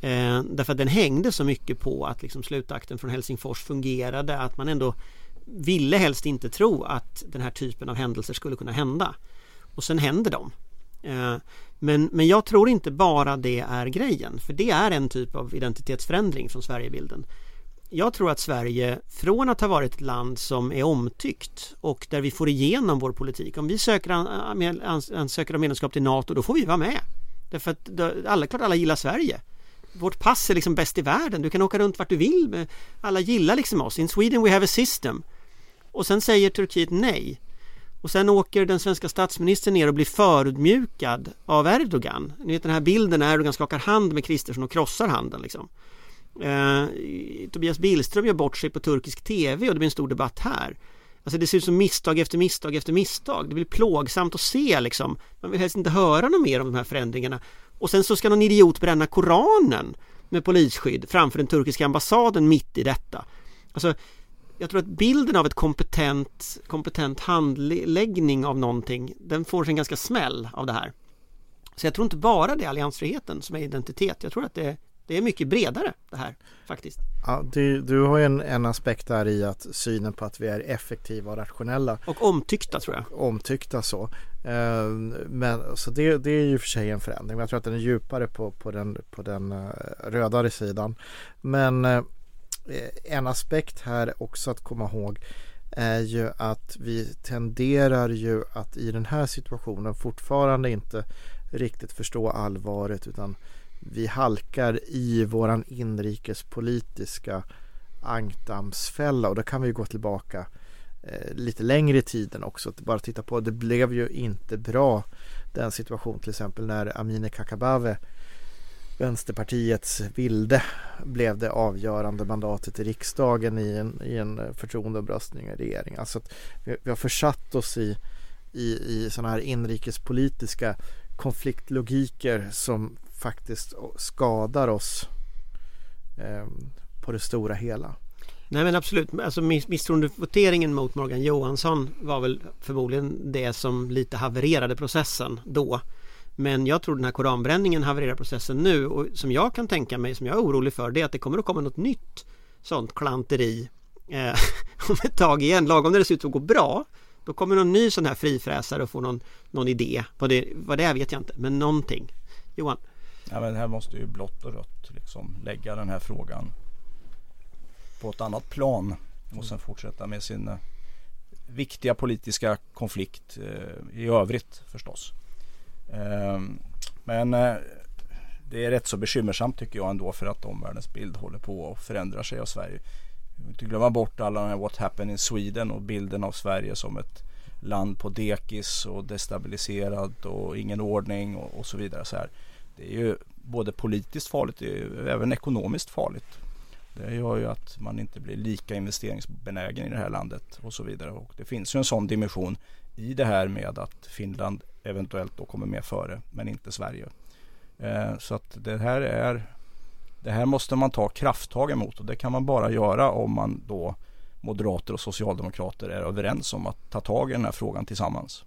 Eh, därför att den hängde så mycket på att liksom slutakten från Helsingfors fungerade. Att man ändå ville helst inte tro att den här typen av händelser skulle kunna hända. Och sen händer de. Eh, men, men jag tror inte bara det är grejen. För det är en typ av identitetsförändring från Sverigebilden jag tror att Sverige från att ha varit ett land som är omtyckt och där vi får igenom vår politik. Om vi söker ansöker om medlemskap till NATO då får vi vara med. Därför att alla, klart alla gillar Sverige. Vårt pass är liksom bäst i världen. Du kan åka runt vart du vill. Alla gillar liksom oss. In Sweden we have a system. Och sen säger Turkiet nej. Och sen åker den svenska statsministern ner och blir förutmjukad av Erdogan. Ni vet den här bilden när Erdogan skakar hand med Kristersson och krossar handen liksom. Eh, Tobias Billström gör bort sig på turkisk tv och det blir en stor debatt här. Alltså det ser ut som misstag efter misstag efter misstag. Det blir plågsamt att se liksom. Man vill helst inte höra något mer om de här förändringarna. Och sen så ska någon idiot bränna Koranen med polisskydd framför den turkiska ambassaden mitt i detta. Alltså jag tror att bilden av ett kompetent, kompetent handläggning av någonting den får sig en ganska smäll av det här. Så jag tror inte bara det är alliansfriheten som är identitet. Jag tror att det är det är mycket bredare det här faktiskt. Ja, du, du har ju en, en aspekt där i att synen på att vi är effektiva och rationella. Och omtyckta tror jag. Omtyckta så. Eh, men så det, det är ju för sig en förändring. Men jag tror att den är djupare på, på den, på den uh, rödare sidan. Men uh, Eh, en aspekt här också att komma ihåg är ju att vi tenderar ju att i den här situationen fortfarande inte riktigt förstå allvaret utan vi halkar i våran inrikespolitiska ankdammsfälla och då kan vi gå tillbaka eh, lite längre i tiden också. Att bara titta på, det blev ju inte bra den situation till exempel när Amineh Kakabaveh Vänsterpartiets vilde blev det avgörande mandatet i riksdagen i en, i en förtroendeomröstning i regeringen. Alltså att vi, vi har försatt oss i, i, i sådana här inrikespolitiska konfliktlogiker som faktiskt skadar oss eh, på det stora hela. Nej men absolut, alltså misstroendevoteringen mot Morgan Johansson var väl förmodligen det som lite havererade processen då. Men jag tror den här koranbränningen havererar processen nu och som jag kan tänka mig, som jag är orolig för, det är att det kommer att komma något nytt sånt klanteri eh, om ett tag igen, lagom när det ser ut att gå bra. Då kommer någon ny sån här frifräsare och får någon, någon idé. Vad det, vad det är vet jag inte, men någonting. Johan? Ja, men här måste ju blått och rött liksom lägga den här frågan på ett annat plan och sen fortsätta med sin eh, viktiga politiska konflikt eh, i övrigt förstås. Ehm, men eh, det är rätt så bekymmersamt tycker jag ändå för att omvärldens bild håller på att förändra sig av Sverige. Vi får inte glömma bort alla den här What happened in Sweden och bilden av Sverige som ett land på dekis och destabiliserat och ingen ordning och, och så vidare. Så här. Det är ju både politiskt farligt och även ekonomiskt farligt. Det gör ju att man inte blir lika investeringsbenägen i det här landet och så vidare. Och det finns ju en sån dimension i det här med att Finland eventuellt då kommer med före men inte Sverige. Eh, så att det här är det här måste man ta krafttag emot och det kan man bara göra om man då moderater och socialdemokrater är överens om att ta tag i den här frågan tillsammans.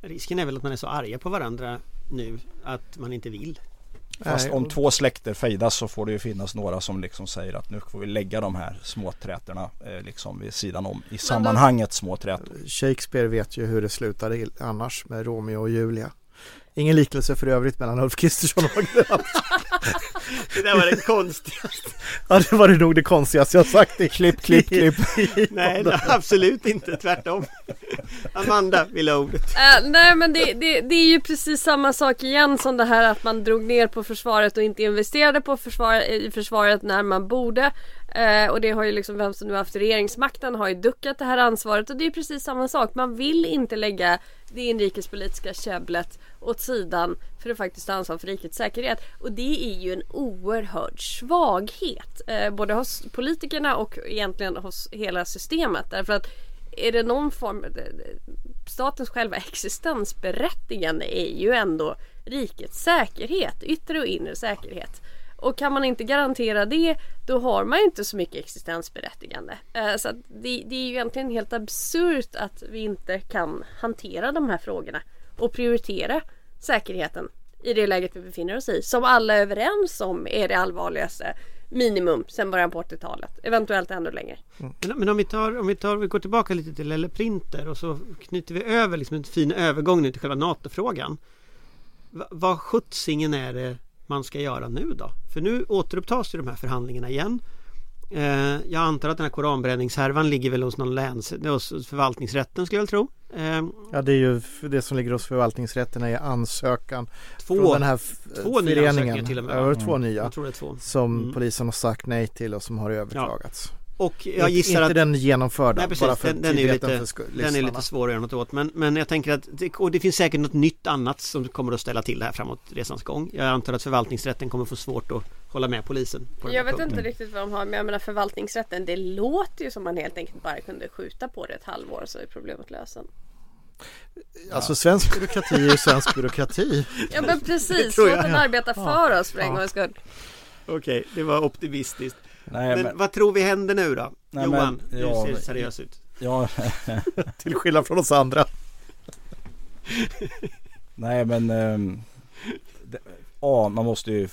Risken är väl att man är så arga på varandra nu att man inte vill. Fast om två släkter fejdas så får det ju finnas några som liksom säger att nu får vi lägga de här småträtorna eh, liksom vid sidan om i sammanhanget småträtor. Shakespeare vet ju hur det slutade annars med Romeo och Julia. Ingen liknelse för övrigt mellan Ulf Kristersson och Magdalena Det där var det konstigaste. Ja, det var det nog det konstigaste jag sagt. I klipp, klipp, klipp. nej, nej, absolut inte. Tvärtom. Amanda vill ha ordet. Uh, nej, men det, det, det, är ju precis samma sak igen som det här att man drog ner på försvaret och inte investerade på försvar, i försvaret när man borde. Eh, och det har ju liksom vem som nu haft regeringsmakten har ju duckat det här ansvaret och det är precis samma sak. Man vill inte lägga det inrikespolitiska käbblet åt sidan för att faktiskt ta ansvar för rikets säkerhet. Och det är ju en oerhörd svaghet. Eh, både hos politikerna och egentligen hos hela systemet. Därför att är det någon form... Statens själva existensberättigande är ju ändå rikets säkerhet, yttre och inre säkerhet. Och kan man inte garantera det då har man ju inte så mycket existensberättigande. Eh, så det, det, är ju egentligen helt absurt att vi inte kan hantera de här frågorna och prioritera säkerheten i det läget vi befinner oss i. Som alla är överens om är det allvarligaste minimum sedan början på 80-talet. Eventuellt ännu längre. Mm. Men, men, om vi tar, om vi tar, vi går tillbaka lite till eller printer och så knyter vi över liksom en fin övergång nu till själva NATO-frågan. Va, vad sjuttsingen är det man ska göra nu då? För nu återupptas ju de här förhandlingarna igen. Eh, jag antar att den här koranbränningshärvan ligger väl hos någon läns, hos förvaltningsrätten skulle jag tro. Eh, ja det är ju det som ligger hos förvaltningsrätten är ansökan två, från den här två föreningen. Nya till och med. Ja, två nya. Två. Som mm. polisen har sagt nej till och som har överklagats. Ja. Och jag gissar inte att... den genomförda, nej, precis, bara för den, den, är lite, den är lite svår att göra något åt. Men, men jag tänker att, det, och det finns säkert något nytt annat som kommer att ställa till det här framåt resans gång. Jag antar att förvaltningsrätten kommer få svårt att hålla med polisen. jag vet punkten. inte riktigt vad de har, men jag menar förvaltningsrätten, det låter ju som man helt enkelt bara kunde skjuta på det ett halvår så är problemet lösen. Alltså svensk byråkrati är ju svensk byråkrati. Ja men precis, låt den arbeta för oss för en gångs skull. Okej, det var optimistiskt. Nej, men, men, vad tror vi händer nu då? Nej, Johan, men, ja, du ser seriös ut. Ja. Till skillnad från oss andra. Nej men um, det, A, man måste ju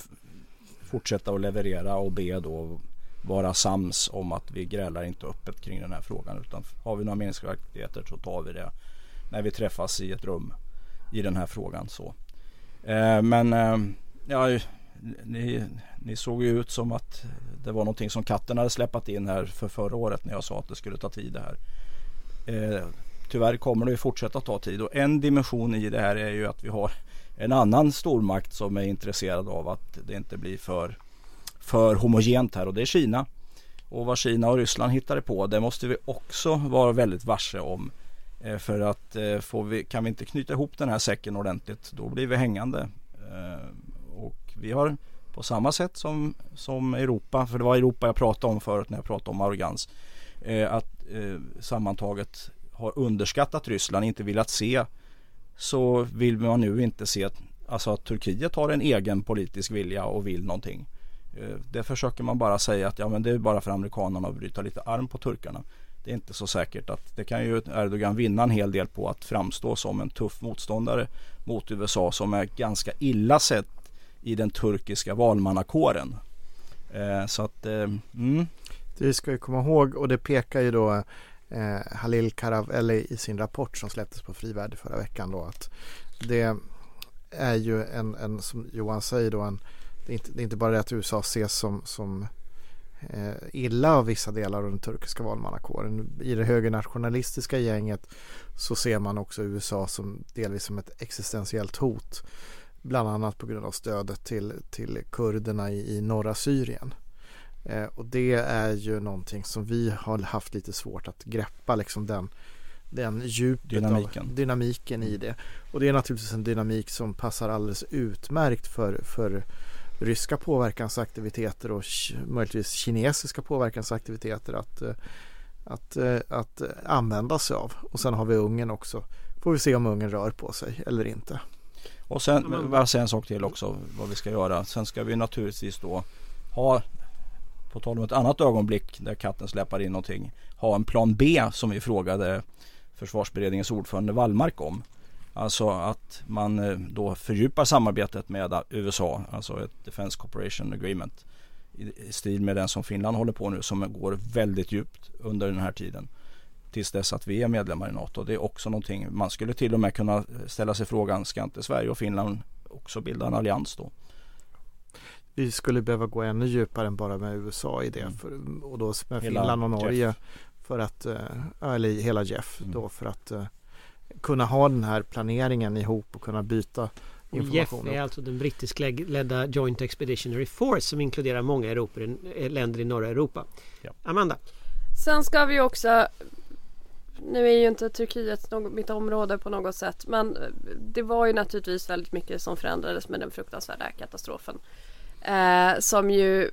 fortsätta att leverera och B då vara sams om att vi grälar inte öppet kring den här frågan utan har vi några meningsskiljaktigheter så tar vi det när vi träffas i ett rum i den här frågan så. Eh, men eh, ja, ni, ni såg ju ut som att det var någonting som katten hade släppt in här för förra året när jag sa att det skulle ta tid det här. Eh, tyvärr kommer det ju fortsätta ta tid och en dimension i det här är ju att vi har en annan stormakt som är intresserad av att det inte blir för, för homogent här och det är Kina. Och vad Kina och Ryssland hittade på det måste vi också vara väldigt varse om. Eh, för att eh, får vi, kan vi inte knyta ihop den här säcken ordentligt då blir vi hängande. Eh, vi har på samma sätt som, som Europa, för det var Europa jag pratade om förut när jag pratade om arrogans. Eh, att eh, sammantaget har underskattat Ryssland, inte velat se så vill man nu inte se att, alltså att Turkiet har en egen politisk vilja och vill någonting. Eh, det försöker man bara säga att ja, men det är bara för amerikanerna att bryta lite arm på turkarna. Det är inte så säkert att det kan ju Erdogan vinna en hel del på att framstå som en tuff motståndare mot USA som är ganska illa sett i den turkiska valmannakåren. Eh, så att, eh, mm. Det ska vi komma ihåg och det pekar ju då eh, Halil Karavelli i sin rapport som släpptes på Frivärde förra veckan då att det är ju en, en som Johan säger då en det är, inte, det är inte bara det att USA ses som, som eh, illa av vissa delar av den turkiska valmannakåren. I det högernationalistiska gänget så ser man också USA som delvis som ett existentiellt hot Bland annat på grund av stödet till, till kurderna i, i norra Syrien. Eh, och det är ju någonting som vi har haft lite svårt att greppa liksom den, den djupet dynamiken. Av, dynamiken i det. Och det är naturligtvis en dynamik som passar alldeles utmärkt för, för ryska påverkansaktiviteter och möjligtvis kinesiska påverkansaktiviteter att, eh, att, eh, att använda sig av. Och sen har vi Ungern också. Får vi se om Ungern rör på sig eller inte. Och sen, mm. bara säga en sak till också vad vi ska göra. Sen ska vi naturligtvis då ha, på tal om ett annat ögonblick där katten släpar in någonting, ha en plan B som vi frågade försvarsberedningens ordförande Wallmark om. Alltså att man eh, då fördjupar samarbetet med USA, alltså ett Defense Cooperation Agreement i stil med den som Finland håller på nu som går väldigt djupt under den här tiden tills dess att vi är medlemmar i NATO. Det är också någonting man skulle till och med kunna ställa sig frågan, ska inte Sverige och Finland också bilda en allians då? Vi skulle behöva gå ännu djupare än bara med USA i det mm. för, och då med hela Finland och Norge Jeff. för att, eh, eller hela Jeff mm. då för att uh, kunna ha den här planeringen ihop och kunna byta information. Jeff är alltså den brittiskledda Joint Expeditionary Force som inkluderar många Europa, länder i norra Europa. Ja. Amanda? Sen ska vi också nu är ju inte Turkiet något, mitt område på något sätt men eh, det var ju naturligtvis väldigt mycket som förändrades med den fruktansvärda katastrofen. Eh, som ju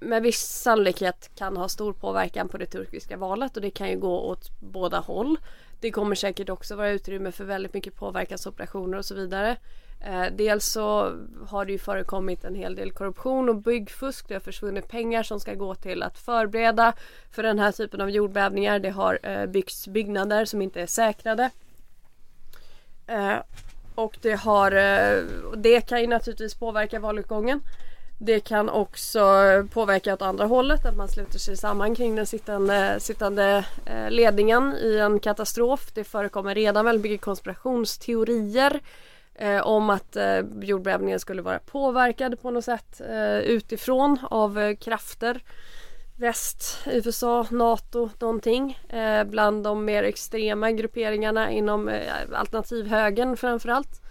med viss sannolikhet kan ha stor påverkan på det turkiska valet och det kan ju gå åt båda håll. Det kommer säkert också vara utrymme för väldigt mycket påverkansoperationer och så vidare. Eh, dels så har det ju förekommit en hel del korruption och byggfusk. Det har försvunnit pengar som ska gå till att förbereda för den här typen av jordbävningar. Det har eh, byggts byggnader som inte är säkrade. Eh, och det har eh, Det kan ju naturligtvis påverka valutgången. Det kan också påverka åt andra hållet, att man sluter sig samman kring den sittande, sittande eh, ledningen i en katastrof. Det förekommer redan väldigt mycket konspirationsteorier eh, om att eh, jordbävningen skulle vara påverkad på något sätt eh, utifrån av eh, krafter. Väst, USA, NATO, någonting. Eh, bland de mer extrema grupperingarna inom eh, alternativhögern framförallt.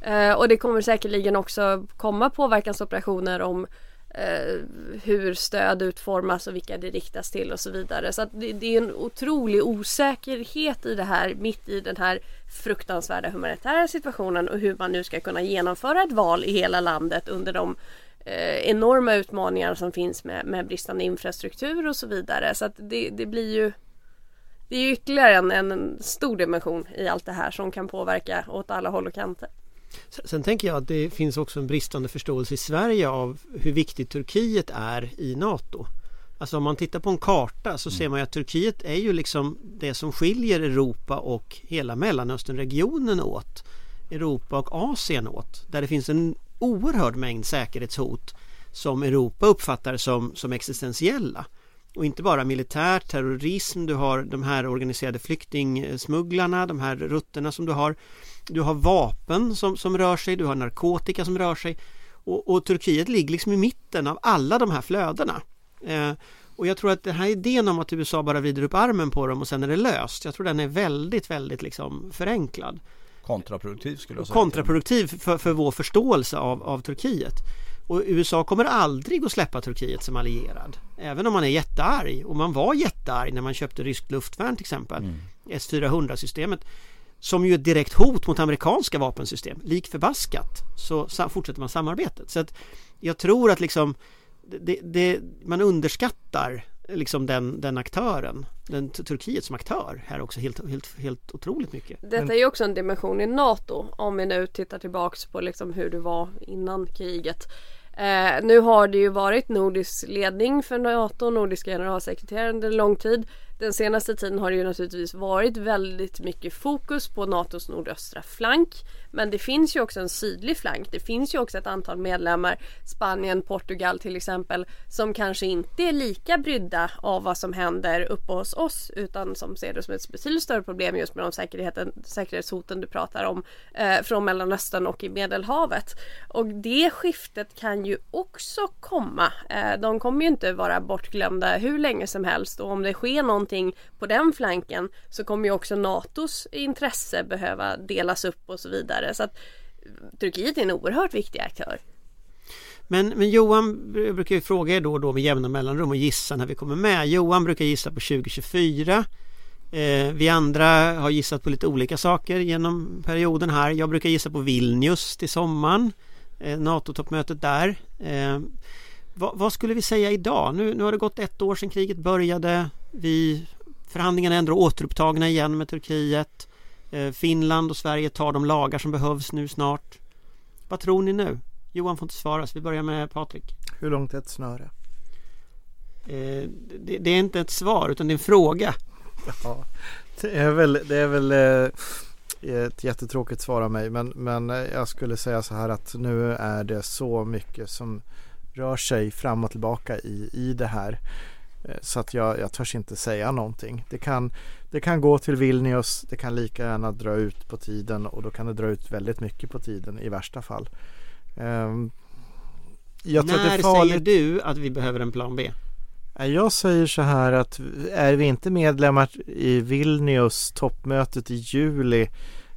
Eh, och det kommer säkerligen också komma påverkansoperationer om eh, hur stöd utformas och vilka det riktas till och så vidare. Så det, det, är en otrolig osäkerhet i det här mitt i den här fruktansvärda humanitära situationen och hur man nu ska kunna genomföra ett val i hela landet under de eh, enorma utmaningar som finns med, med bristande infrastruktur och så vidare. Så det, det blir ju det är ytterligare en, en stor dimension i allt det här som kan påverka åt alla håll och kanter. Sen tänker jag att det finns också en bristande förståelse i Sverige av hur viktigt Turkiet är i NATO. Alltså om man tittar på en karta så ser man ju att Turkiet är ju liksom det som skiljer Europa och hela Mellanösternregionen åt. Europa och Asien åt. Där det finns en oerhörd mängd säkerhetshot som Europa uppfattar som, som existentiella. Och inte bara militär terrorism, du har de här organiserade flyktingsmugglarna, de här rutterna som du har. Du har vapen som, som rör sig, du har narkotika som rör sig. Och, och Turkiet ligger liksom i mitten av alla de här flödena. Eh, och jag tror att den här idén om att USA bara vrider upp armen på dem och sen är det löst. Jag tror den är väldigt, väldigt liksom förenklad. Kontraproduktiv skulle jag säga. Kontraproduktiv för, för vår förståelse av, av Turkiet. Och USA kommer aldrig att släppa Turkiet som allierad. Även om man är jättearg. Och man var jättearg när man köpte ryskt luftvärn till exempel. Mm. S-400-systemet. Som ju är ett direkt hot mot amerikanska vapensystem. Lik förbaskat så fortsätter man samarbetet. Så att jag tror att liksom det, det, man underskattar liksom den, den aktören, den Turkiet som aktör här också helt, helt, helt otroligt mycket. Detta är ju också en dimension i NATO om vi nu tittar tillbaks på liksom hur det var innan kriget. Eh, nu har det ju varit nordisk ledning för NATO, nordiska generalsekreteraren under lång tid. Den senaste tiden har det ju naturligtvis varit väldigt mycket fokus på NATOs nordöstra flank. Men det finns ju också en sydlig flank. Det finns ju också ett antal medlemmar, Spanien, Portugal till exempel, som kanske inte är lika brydda av vad som händer uppe hos oss utan som ser det som ett betydligt större problem just med de säkerhetshoten du pratar om eh, från Mellanöstern och i Medelhavet. Och det skiftet kan ju också komma. Eh, de kommer ju inte vara bortglömda hur länge som helst och om det sker någonting på den flanken så kommer ju också NATOs intresse behöva delas upp och så vidare vidare. Så att eh, Turkiet är en oerhört viktig aktör. Men, men Johan brukar ju fråga er då och då med jämna mellanrum och gissa när vi kommer med. Johan brukar gissa på 2024. Eh, vi andra har gissat på lite olika saker genom perioden här. Jag brukar gissa på Vilnius till sommaren. Eh, NATO-toppmötet där. Eh, vad, vad, skulle vi säga idag? Nu, nu har det gått ett år sedan kriget började. Vi, förhandlingarna är ändå återupptagna igen med Turkiet. Eh, Finland och Sverige tar de lagar som behövs nu snart. Vad tror ni nu? Johan får inte svara så vi börjar med Patrik. Hur långt är ett snöre? Eh, det, det, är inte ett svar utan det är en fråga. Ja, det är väl, det är väl eh, ett jättetråkigt svar av mig men, men jag skulle säga så här att nu är det så mycket som rör sig fram och tillbaka i, i det här. Så att jag, jag törs inte säga någonting. Det kan, det kan gå till Vilnius, det kan lika gärna dra ut på tiden och då kan det dra ut väldigt mycket på tiden i värsta fall. Um, När säger du att vi behöver en plan B? Jag säger så här att är vi inte medlemmar i Vilnius toppmötet i juli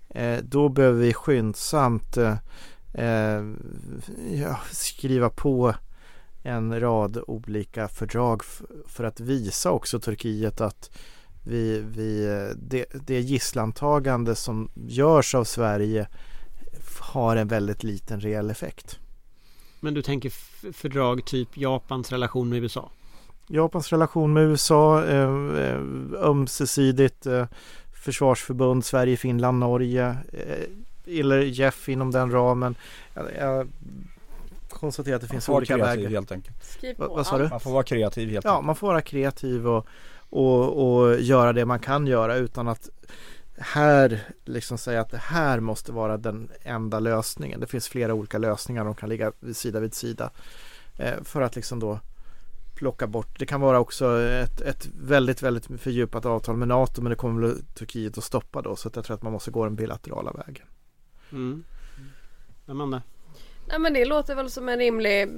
eh, då behöver vi skyndsamt eh, eh ja, skriva på en rad olika fördrag för att visa också Turkiet att vi, vi, det, det gisslantagande som görs av Sverige har en väldigt liten reell effekt. Men du tänker fördrag typ Japans relation med USA? Japans relation med USA, eh, eh, ömsesidigt eh, försvarsförbund, Sverige, Finland, Norge eller Jeff inom den ramen. Konstaterar att det Man finns olika kreativ vägar. helt enkelt. Skriv Va- vad sa allt. du? Man får vara kreativ helt Ja, enkelt. man får vara kreativ och, och, och göra det man kan göra utan att här liksom säga att det här måste vara den enda lösningen. Det finns flera olika lösningar de kan ligga vid sida vid sida. Eh, för att liksom då plocka bort. Det kan vara också ett, ett väldigt, väldigt fördjupat avtal med NATO men det kommer väl Turkiet att stoppa då. Så att jag tror att man måste gå den bilaterala vägen. Mm. Amanda? Nej men det låter väl som en rimlig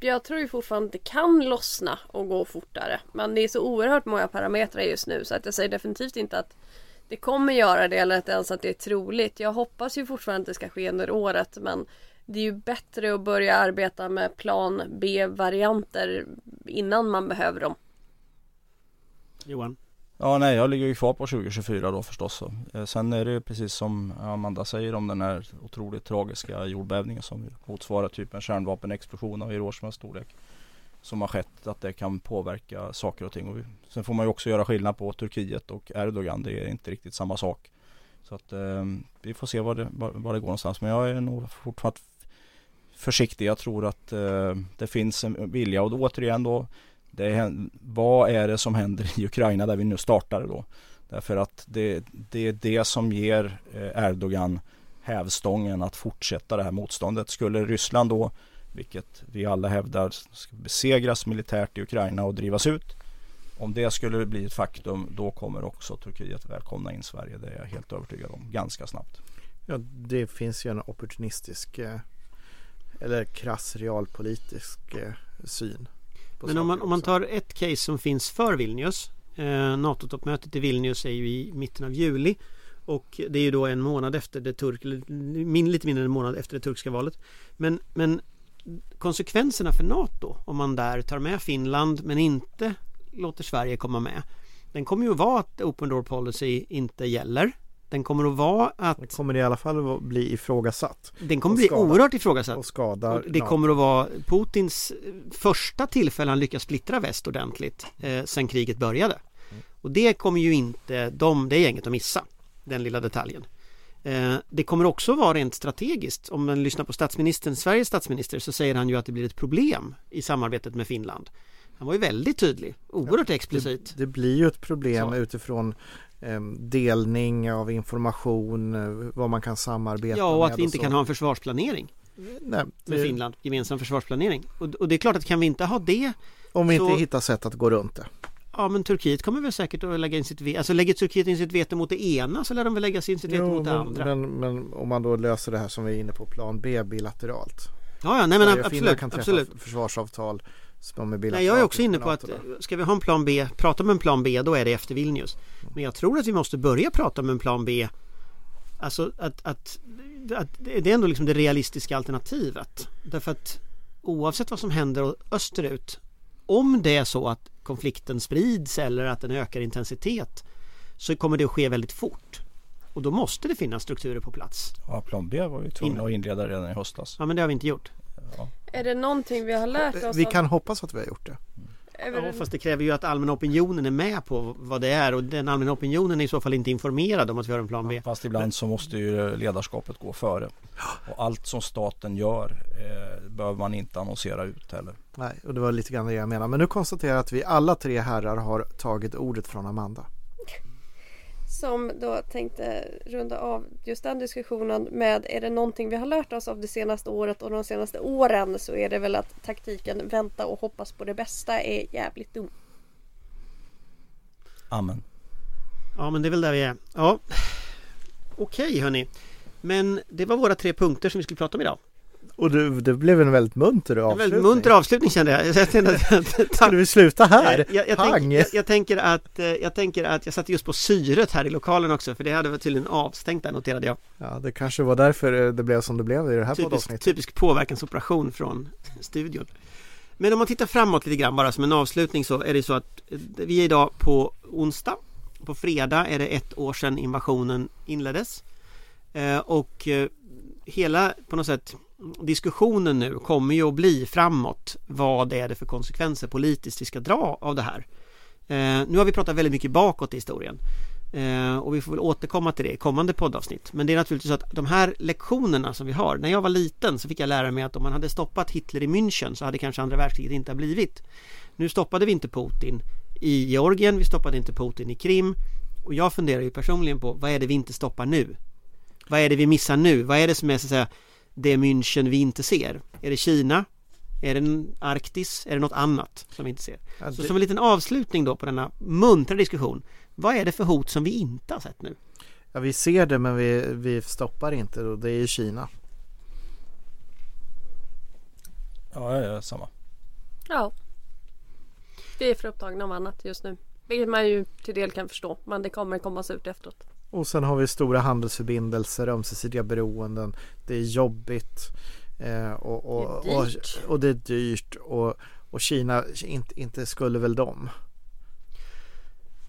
Jag tror ju fortfarande att det kan lossna och gå fortare. Men det är så oerhört många parametrar just nu så att jag säger definitivt inte att Det kommer göra det eller att ens att det är troligt. Jag hoppas ju fortfarande att det ska ske under året men Det är ju bättre att börja arbeta med plan B-varianter Innan man behöver dem. Johan? Ja nej jag ligger ju kvar på 2024 då förstås. Så. Eh, sen är det ju precis som Amanda säger om den här otroligt tragiska jordbävningen som motsvarar typ en kärnvapenexplosion av Hiroshimas storlek. Som har skett att det kan påverka saker och ting. Och sen får man ju också göra skillnad på Turkiet och Erdogan. Det är inte riktigt samma sak. Så att eh, vi får se var det, var, var det går någonstans. Men jag är nog fortfarande försiktig. Jag tror att eh, det finns en vilja och då, återigen då det är, vad är det som händer i Ukraina där vi nu startar då? Därför att det, det är det som ger eh, Erdogan hävstången att fortsätta det här motståndet. Skulle Ryssland då, vilket vi alla hävdar, ska besegras militärt i Ukraina och drivas ut. Om det skulle bli ett faktum, då kommer också Turkiet välkomna in Sverige. Det är jag helt övertygad om, ganska snabbt. Ja, det finns ju en opportunistisk eh, eller krass realpolitisk eh, syn. Men om man, om man tar ett case som finns för Vilnius eh, NATO-toppmötet i Vilnius är ju i mitten av juli och det är ju då en månad efter det turk, min, lite mindre än en månad efter det turkiska valet. Men, men konsekvenserna för NATO om man där tar med Finland men inte låter Sverige komma med. Den kommer ju att vara att Open Door Policy inte gäller. Den kommer att vara Det att kommer i alla fall att bli ifrågasatt den kommer bli skada. oerhört ifrågasatt. och skadar Och det kommer att vara Putins eh, första tillfälle han lyckas splittra väst ordentligt eh, sen kriget började. Och det kommer ju inte de, det gänget att missa, den lilla detaljen. Eh, det kommer också vara rent strategiskt, om man lyssnar på statsministern, Sveriges statsminister, så säger han ju att det blir ett problem i samarbetet med Finland. Han var ju väldigt tydlig, oerhört explicit. Det blir ju ett problem Så. utifrån delning av information, eh, vad man kan samarbeta Ja, och med att vi inte kan ha en försvarsplanering Nej, med det, Finland, gemensam försvarsplanering. Och, och det är klart att kan vi inte ha det Om vi inte så- hittar sätt att gå runt det. Ja men Turkiet kommer väl säkert att lägga in sitt veto, alltså lägger Turkiet in sitt veto mot det ena så lär de väl lägga in sitt veto Jo, mot det men, andra. men, men om man då löser det här som vi är inne på plan B bilateralt. ja, ja, nej men Sverige och Finland absolut, kan träffa absolut. försvarsavtal. Nej, jag är också inne på att ska vi ha en plan B, prata om en plan B, då är det efter Vilnius. Men jag tror att vi måste börja prata om en plan B Alltså att, att, att det är ändå liksom det realistiska alternativet. Därför att oavsett vad som händer österut om det är så att konflikten sprids eller att den ökar intensitet så kommer det att ske väldigt fort. Och då måste det finnas strukturer på plats. Ja, plan B var vi tvungna att inleda redan i höstas. Ja men det har vi inte gjort. Ja. Är det någonting vi har lärt oss Vi kan hoppas att vi har gjort det. Ja, fast det kräver ju att allmänna opinionen är med på vad det är och den allmänna opinionen är i så fall inte informerad om att vi har en plan B. Fast ibland så måste ju ledarskapet gå före. Och allt som staten gör eh, behöver man inte annonsera ut heller. Nej, och det var lite grann det jag menar. Men nu konstaterar jag att vi alla tre herrar har tagit ordet från Amanda. Som då tänkte runda av just den diskussionen med är det någonting vi har lärt oss av det senaste året och de senaste åren så är det väl att taktiken vänta och hoppas på det bästa är jävligt dum. Amen. Ja men det är väl där vi är. Ja. Okej hörni. Men det var våra tre punkter som vi skulle prata om idag. Och det, det blev en väldigt munter En avslutning. väldigt munter avslutning kände jag. jag kände att, Ska vi sluta här? Jag, jag, tänk, jag, jag, tänker att, eh, jag tänker att jag satte just på syret här i lokalen också för det hade varit tydligen avstängt där noterade jag. Ja, det kanske var därför eh, det blev som det blev i det här Typisk, typisk påverkansoperation från studion. Men om man tittar framåt lite grann bara som en avslutning så är det så att eh, vi är idag på onsdag På fredag är det ett år sedan invasionen inleddes. Och hela på något sätt diskussionen nu kommer ju att bli framåt. Vad är det för konsekvenser politiskt vi ska dra av det här? Eh, nu har vi pratat väldigt mycket bakåt i historien. Eh, och vi får väl återkomma till det i kommande poddavsnitt. Men det är naturligtvis så att de här lektionerna som vi har. När jag var liten så fick jag lära mig att om man hade stoppat Hitler i München så hade kanske andra världskriget inte blivit. Nu stoppade vi inte Putin i Georgien, vi stoppade inte Putin i Krim. Och jag funderar ju personligen på vad är det vi inte stoppar nu? Vad är det vi missar nu? Vad är det som är så att säga det München vi inte ser? Är det Kina? Är det Arktis? Är det något annat som vi inte ser? Ja, Så det- som en liten avslutning då på denna muntra diskussion. Vad är det för hot som vi inte har sett nu? Ja, vi ser det men vi, vi stoppar inte och det är Kina. Ja, ja, ja, samma. Ja. Vi är för upptagna av annat just nu. Vilket man ju till del kan förstå. Men det kommer komma ut efteråt. Och sen har vi stora handelsförbindelser, ömsesidiga beroenden. Det är jobbigt. Eh, och, och, Det är dyrt. Och, och det är dyrt. Och, och Kina, inte, inte skulle väl de.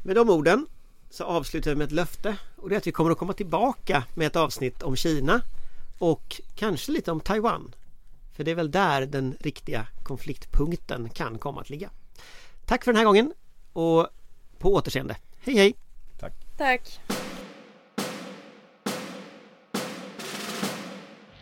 Med de orden så avslutar vi med ett löfte och det är att vi kommer att komma tillbaka med ett avsnitt om Kina och kanske lite om Taiwan. För det är väl där den riktiga konfliktpunkten kan komma att ligga. Tack för den här gången och på återseende. Hej hej! Tack.